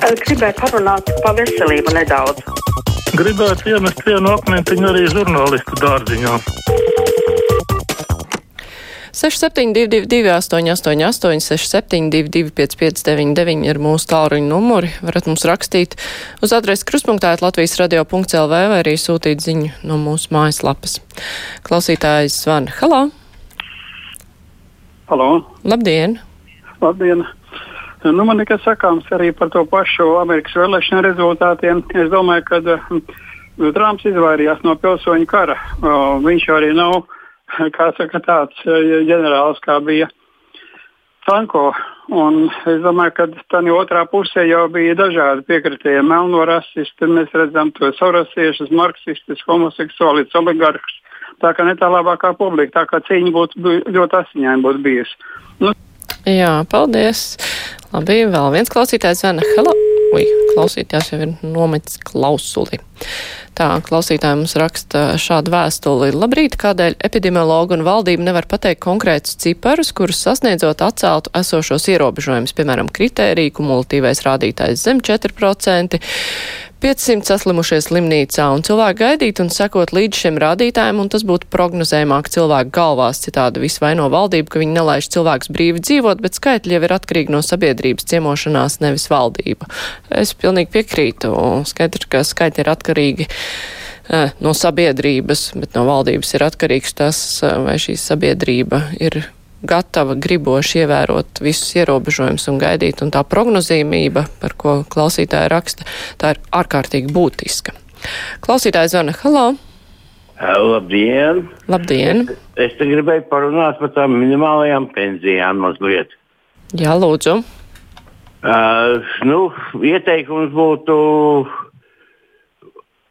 Gribēju parunāt par veselību nedaudz. Gribētu iemest vienu akmentiņu arī žurnālistu dārziņā. 6722, 888, 672, 559, ir mūsu tālruņa numuri. Varat mums rakstīt uz adresi krustpunktā Latvijas radio.clv vai arī sūtīt ziņu no mūsu mājaslapas. Klausītājs zvana. Halo! Halo! Labdien! Labdien! Nu, man nekas sakāms arī par to pašu Amerikas vēlēšanu rezultātiem. Es domāju, ka uh, Trumps izvairījās no pilsoņu kara. Viņš arī nav saka, tāds uh, ģenerālis, kā bija Franko. Un es domāju, ka tā otrā pusē jau bija dažādi piekritēji melno rasisti. Mēs redzam to sorosiešus, marksistus, homoseksuālus, oligarkus. Tā kā ne tā labākā publika, tā kā cīņa būtu ļoti asiņaina būtu bijusi. Nu, Jā, paldies. Labi, vēl viens klausītājs zvana. Hello! Ui, klausītājs jau ir nometis klausuli. Tā, klausītāji mums raksta šādu vēstuli. Labrīt, kādēļ epidemiologu un valdība nevar pateikt konkrētus ciparus, kurus sasniedzot atceltu esošos ierobežojumus, piemēram, kritēriju, kumulatīvais rādītājs zem 4%, 500 saslimušie slimnīcā un cilvēki gaidīt un sekot līdz šiem rādītājiem, un tas būtu prognozējumāk cilvēku galvās. Citādi visu vaino valdību, ka viņi nelaiž cilvēkus brīvi dzīvot, bet skaitļi jau ir atkarīgi no sabiedrības ciemošanās, nevis valdība. Es pilnīgi piekrītu. Skaidrs, ka skaitļi ir atkarīgi eh, no sabiedrības, bet no valdības ir atkarīgs tas, eh, vai šī sabiedrība ir gatava, griboši ievērot visus ierobežojumus un gaidīt, un tā prognozīmība, par ko klausītāja raksta, tā ir ārkārtīgi būtiska. Klausītāja zvana, halo! Labdien! Labdien! Es te gribēju parunāt par tām minimālajām pensijām mazliet. Jā, lūdzu. Uh, nu, ieteikums būtu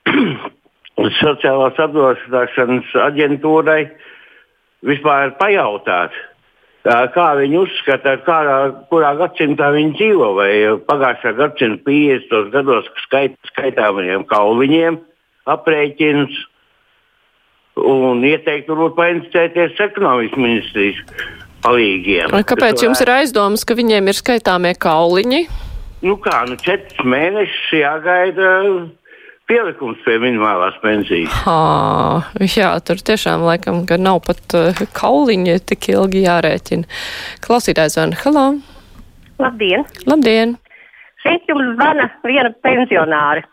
sociālās apdrošināšanas aģentūrai vispār pajautāt, kā viņi uzskata, kādā, kurā gadsimtā viņi dzīvo. Vai pagājušā gadsimta 50. gados skait, skaitāmajiem kauliņiem aprēķins un ieteikt, varbūt painteresēties ekonomikas ministrijas palīgiem. Kāpēc jums ir aizdomas, ka viņiem ir skaitāmie kauliņi? Nu kā, nu četrus mēnešus jāgaida pielikums pie minimālās pensijas. Ha, jā, tur tiešām laikam, ka nav pat uh, kauliņi tik ilgi jārēķina. Klausītājs zvana, halā! Labdien! Labdien! Šeit jums zvana viena pensionāra.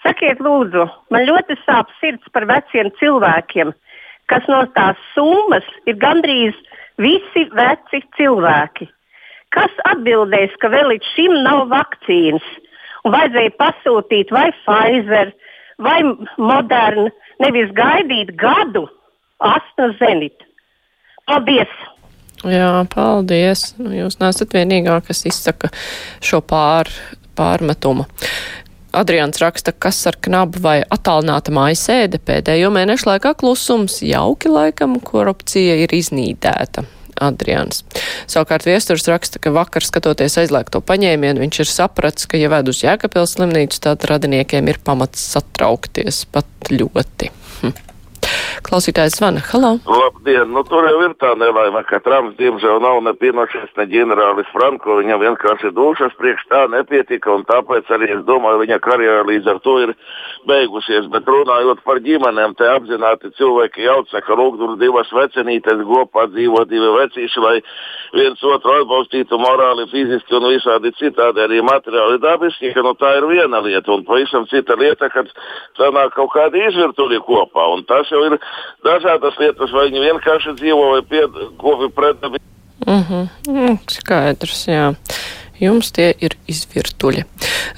Sakiet, lūdzu, man ļoti sāp sirds par veciem cilvēkiem, kas no tās summas ir gandrīz visi veci cilvēki. Kas atbildēs, ka vēl līdz šim nav vakcīnas? Un vajadzēja pasūtīt vai Pfizer, vai modernu, nevis gaidīt gadu AstraZeneca. Paldies! Jā, paldies. Nu, jūs nesat vienīgā, kas izsaka šo pār, pārmetumu. Adrians raksta, kas ar knabu vai attālināta mājas sēde pēdējo mēnešu laikā klusums, jauki laikam korupcija ir iznīdēta. Adrians. Savukārt viesturs raksta, ka vakar skatoties aizliegto paņēmienu, viņš ir sapratis, ka, ja ved uz Jēkabils slimnīcu, tad radiniekiem ir pamats satraukties pat ļoti. Hm. Klausītājs zvana. Halo! Labdien! Nu, tur jau ir tā nelaime, ka Trumps diemžēl nav ne pienošies, ne ģenerālis Franko. Viņam vienkārši dušas priekš tā nepietika, un tāpēc arī es domāju, viņa karjera līdz ar to ir beigusies. Bet runājot par ģimenēm, te apzināti cilvēki jauca, ka lūk, tur divas vecinītes kopā dzīvo divi vecīši, lai viens otru atbalstītu morāli, fiziski un visādi citādi arī materiāli dabiski, ka nu, tā ir viena lieta, un pavisam cita lieta, kad sanāk kaut kādi izvirtuļi kopā. Un tas jau ir dažādas lietas, vai viņi vienkārši dzīvo vai piedāvā pret. Mm -hmm. Skaidrs, jā. Jums tie ir izvirtuļi.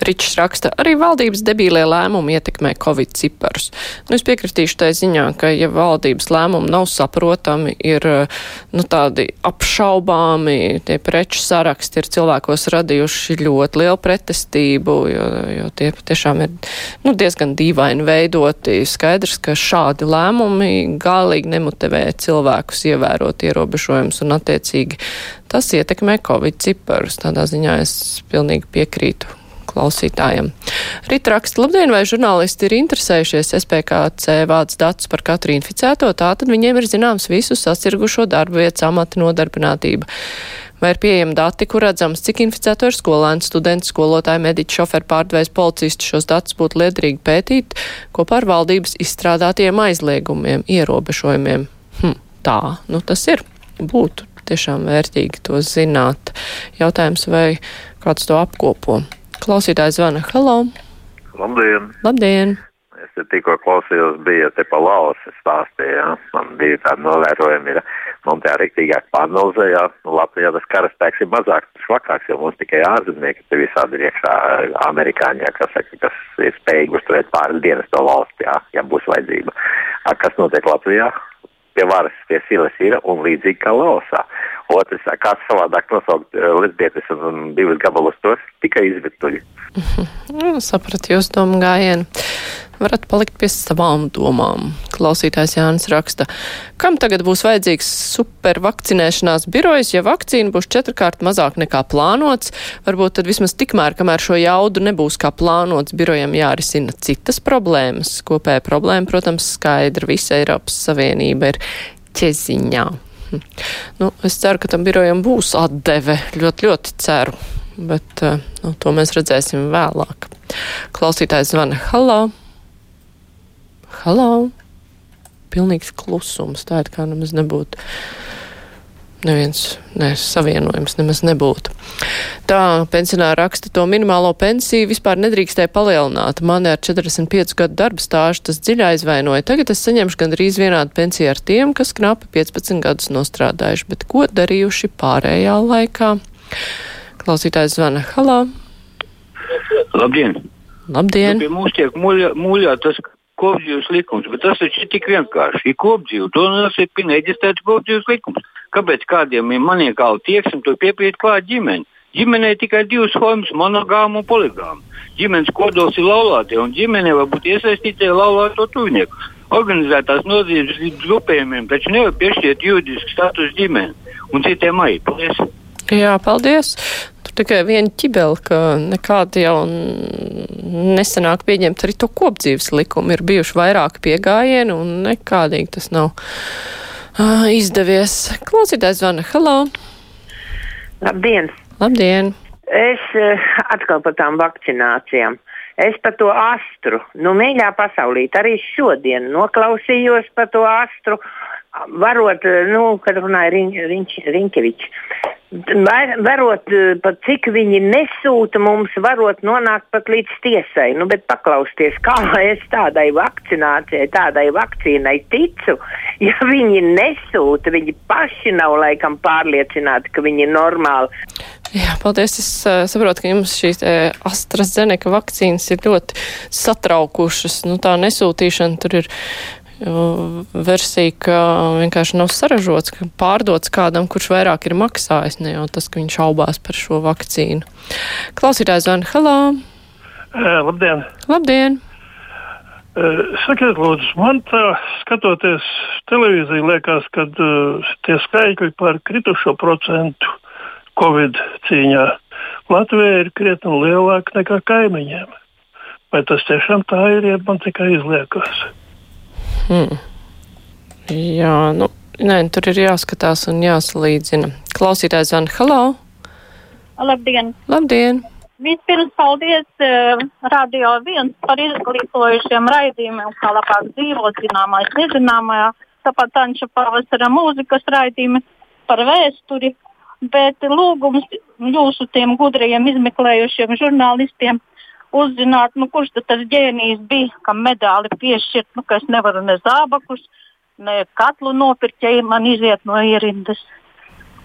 Ričs raksta, arī valdības debīlie lēmumi ietekmē Covid ciparus. Nu, es piekritīšu tai ziņā, ka ja valdības lēmumi nav saprotami, ir nu, tādi apšaubāmi, tie preču saraksti ir cilvēkos radījuši ļoti lielu pretestību, jo, jo tie tiešām ir nu, diezgan dīvaini veidoti. Skaidrs, ka šādi lēmumi galīgi nemotivē cilvēkus ievērot ierobežojumus un attiecīgi tas ietekmē Covid ciparus. Tādā ziņā es pilnīgi piekrītu klausītājiem. Rīt raksta, labdien, vai žurnālisti ir interesējušies SPKC vāc datus par katru inficēto, tātad viņiem ir zināms visu sasirgušo darbu vietas amata nodarbinātība. Vai ir pieejami dati, kur redzams, cik inficēto ir skolēni, studenti, skolotāji, mediķi, šoferi, pārdevējs, policisti? Šos datus būtu liederīgi pētīt kopā ar valdības izstrādātiem aizliegumiem, ierobežojumiem. Hm, tā, nu tas ir. Būtu tiešām vērtīgi to zināt. Jautājums, vai kāds to apkopo? Klausītājs zvana. Halo! Labdien! Labdien! Es tikko klausījos, bija te pa lausi stāstīja. Man bija tādi novērojumi, ir mums tā riktīgāk pārnozējā. Nu, Latvijā tas karaspēks ir mazāk, švakāks, jo mums tikai ārzemnieki te visādi ir iekšā amerikāņi, kas, saka, kas ir spējīgi uzturēt pāris dienas to valsti, jā, ja būs vajadzība. A, kas notiek Latvijā? Pie varas, pie silas ir un līdzīgi kā Laosā. Otrs, kāds savādāk nosaukt lesbietes un, un divas gabalus tos, tikai izvirtuļi. Nu, sapratu jūs domu gājienu. Varat palikt pie savām domām. Klausītājs Jānis raksta, kam tagad būs vajadzīgs supervakcinēšanās birojas, ja vakcīna būs četrkārt mazāk nekā plānots? Varbūt tad vismaz tikmēr, kamēr šo jaudu nebūs kā plānots, birojam jārisina citas problēmas. Kopēja problēma, protams, skaidra. Visa Eiropas Savienība ir ķeziņā. Hm. Nu, es ceru, ka tam birojam būs atdeve. Ļoti, ļoti ceru. Bet eh, nu, to mēs redzēsim vēlāk. Klausītājs zvana Halo! Halo! Pilnīgs klusums. Tā ir kā nemaz nebūtu. Neviens ne, savienojums nemaz nebūtu. Tā pensionāra raksta to minimālo pensiju vispār nedrīkstēja palielināt. Mani ar 45 gadu darba stāžu tas dziļi aizvainoja. Tagad es saņemšu gandrīz vienādu pensiju ar tiem, kas knapi 15 gadus nostrādājuši, bet ko darījuši pārējā laikā? Klausītājs zvana Halā. Labdien! Labdien! Nu, pie mums tiek muļā, muļā tas kopdzīves likums, bet tas taču ir tik vienkārši. Ir kopdzīve, to nosaka pineģistēts kopdzīves likums. Kāpēc kādiem ir maniekāli tieksmi, to piepiet klāt ģimeni? Ģimenē tikai divas formas - monogāma un poligāma. Ģimenes kodols ir laulātie, un ģimenē var būt iesaistītie laulāto tuvinieku. Organizētās nozīmes grupējumiem taču nevar piešķirt juridisku statusu ģimeni, un citiem arī. Paldies! Jā, paldies! Tur tikai viena ķibela, ka nekāda jau nesenāk pieņemt arī to kopdzīves likumu. Ir bijuši vairāki piegājieni un nekādīgi tas nav uh, izdevies. Klausītājs zvana. Halo! Labdien! Labdien! Es uh, atkal par tām vakcinācijām. Es par to astru, nu, mīļā pasaulīt, arī šodien noklausījos par to astru, varot, nu, kad runāja Riņ, Riņ, Riņkevičs. Varot, pat cik viņi nesūta mums, varot nonākt pat līdz tiesai. Nu, bet paklausties, kā es tādai vakcinācijai, tādai vakcīnai ticu, ja viņi nesūta, viņi paši nav laikam pārliecināti, ka viņi ir normāli. Jā, paldies. Es uh, saprotu, ka jums šīs uh, AstraZeneca vakcīnas ir ļoti satraukušas. Nu, tā nesūtīšana tur ir versija, ka vienkārši nav saražots, ka pārdots kādam, kurš vairāk ir maksājis, ne jau tas, ka viņš šaubās par šo vakcīnu. Klausītājs Zana Halā. Uh, labdien! Labdien! Uh, sakiet, lūdzu, man tā skatoties televīziju, liekas, ka uh, tie skaitļi par kritušo procentu Covid cīņā Latvijā ir krietni lielāki nekā kaimiņiem. Vai tas tiešām tā ir, ja man tikai izliekas? Hmm. Jā, nu, nē, tur ir jāskatās un jāsalīdzina. Klausītājs Zana, halo! Labdien! Labdien! Vispirms paldies uh, Radio 1 par izglītojušiem raidījumiem, kā labāk dzīvot zināmais, nezināmajā. Tāpat Anča pavasara mūzikas raidījumi par vēsturi. Bet lūgums jūsu tiem gudrajiem izmeklējušiem žurnālistiem uzzināt, nu, kurš tas ģēnijs bija, kam medāli piešķirt, nu, ka es nevaru ne zābakus, ne katlu nopirkt, ja man iziet no ierindas.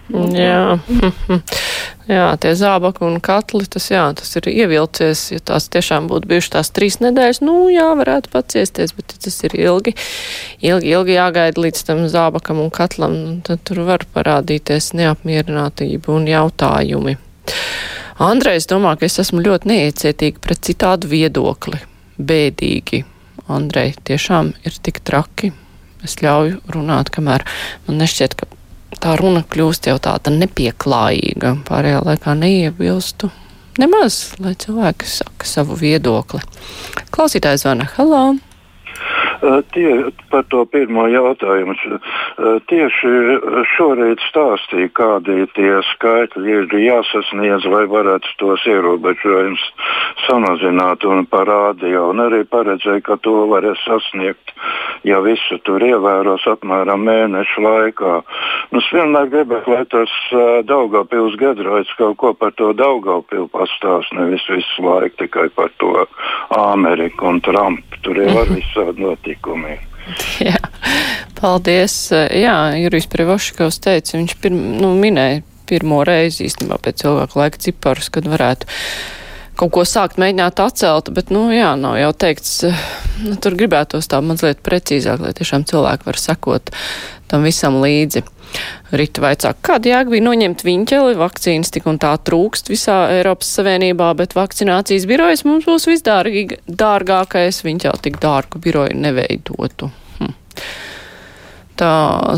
Jā. jā, tie zābaki un katli, tas, jā, tas ir ievilcies. Ja tās tiešām būtu bijušas tās trīs nedēļas, nu jā, varētu paciesties, bet tas ir ilgi, ilgi, ilgi jāgaida līdz tam zābakam un katlam. Tad tur var parādīties neapmierinātība un jautājumi. Andrejs domā, ka es esmu ļoti neiecietīga pret citādu viedokli. Bēdīgi. Andrej, tiešām ir tik traki. Es ļauju runāt, kamēr man nešķiet, ka tā runa kļūst jau tāda nepieklājīga. Pārējā laikā neiebilstu nemaz, lai cilvēki saka savu viedokli. Klausītājs zvana. Halo! Tie, par to pirmo jautājumu. Tieši šorīt stāstīja, kādi tie skaitļi ir jāsasniedz, lai varētu tos ierobežojumus samazināt un parādīja. Un arī paredzēja, ka to varēs sasniegt, ja visu tur ievēros apmēram mēnešu laikā. Nu, es vienmēr gribētu, lai tas Daugavpils Gedroids kaut ko par to Daugavpilu pastāst, nevis visu laiku tikai par to Ameriku un Trumpu. Tur jau var visādi notikumi. Jā, paldies. Jā, Jurijs Prevošikovs teica, viņš pirm, nu, minēja pirmo reizi īstenībā pēc cilvēku laika ciparus, kad varētu kaut ko sākt mēģināt atcelt, bet, nu, jā, nav jau teikts, nu, tur gribētos tā mazliet precīzāk, lai tiešām cilvēki var sekot tam visam līdzi. Rita vaicā, kāda jēga bija noņemt viņķeli, vakcīnas tik un tā trūkst visā Eiropas Savienībā, bet vakcinācijas birojas mums būs visdārgākais, viņķeli tik dārgu biroju neveidotu. Hm. Tā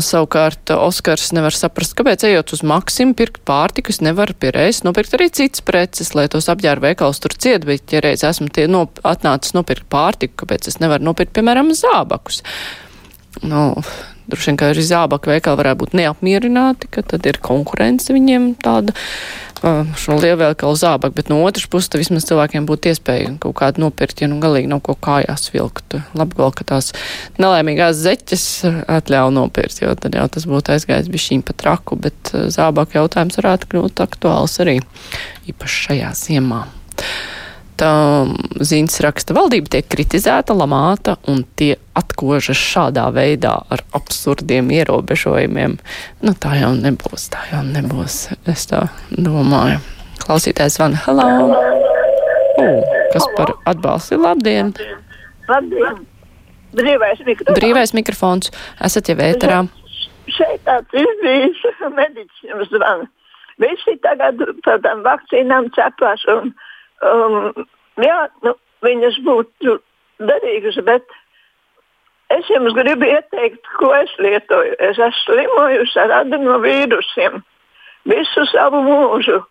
savukārt Oskars nevar saprast, kāpēc ejot uz Maksimu pirkt pārtikas, nevar pie reizes nopirkt arī citas preces, lai tos apģērba veikals tur ciet, bet ja reiz esmu tie nop atnācis nopirkt pārtiku, kāpēc es nevaru nopirkt, piemēram, zābakus. Nu, droši vien, ka arī zābaku veikali varētu būt neapmierināti, ka tad ir konkurence viņiem tāda šo lielveikalu zābaku, bet no otras puses, vismaz cilvēkiem būtu iespēja kaut kādu nopirkt, ja nu galīgi nav ko kājās vilkt. Labi, vēl, ka tās nelaimīgās zeķes atļauj nopirkt, jo tad jau tas būtu aizgājis bišķiņ pa traku, bet zābaku jautājums varētu kļūt aktuāls arī īpaši šajā ziemā ziņas raksta, valdība tiek kritizēta, lamāta un tie atkožas šādā veidā ar absurdiem ierobežojumiem. Nu, tā jau nebūs, tā jau nebūs. Es tā domāju. Klausītājs van, hello! Uh, kas par atbalstu? Labdien! Labdien! Brīvais mikrofons. Brīvais mikrofons. Esat jau ēterā. Šeit tāds izbijis mediķiem zvana. Visi tagad par tām vakcīnām cepās un um, jā, nu, viņas būtu derīgas, bet es jums gribu ieteikt, ko es lietoju. Es esmu slimojusi ar adenovīrusiem visu savu mūžu.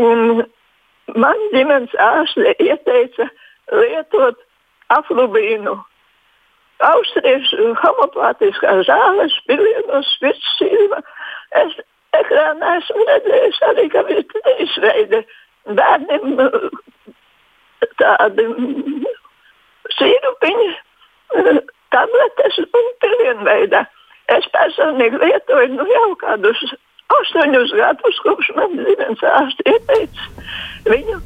Un man ģimenes ārste ieteica lietot aflubīnu. Austriešu homopātiskā zāles, pilienos, spirtsīva. Es ekrānā esmu redzējis arī, ka ir trīs veidi bērniem tādi sīrupiņi, tabletes un pilienveidā. Es personīgi lietoju nu, jau kādus astoņus gadus, kopš man ģimenes ārsts ieteicis viņu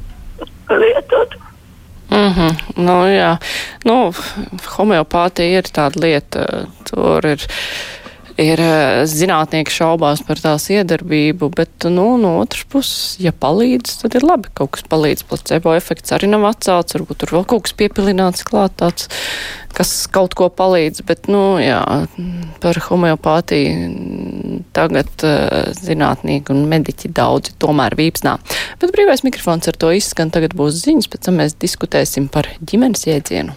lietot. Mm -hmm. nu, jā, nu, homeopātija ir tāda lieta, tur ir ir eh, zinātnieki šaubās par tās iedarbību, bet, nu, no otras puses, ja palīdz, tad ir labi. Kaut kas palīdz, placebo efekts arī nav atcelts, varbūt tur vēl kaut kas piepilināts klāt tāds, kas kaut ko palīdz, bet, nu, jā, par homeopātiju tagad uh, zinātnieki un mediķi daudzi tomēr vīpsnā. Bet brīvais mikrofons ar to izskan, tagad būs ziņas, pēc tam mēs diskutēsim par ģimenes iedzienu.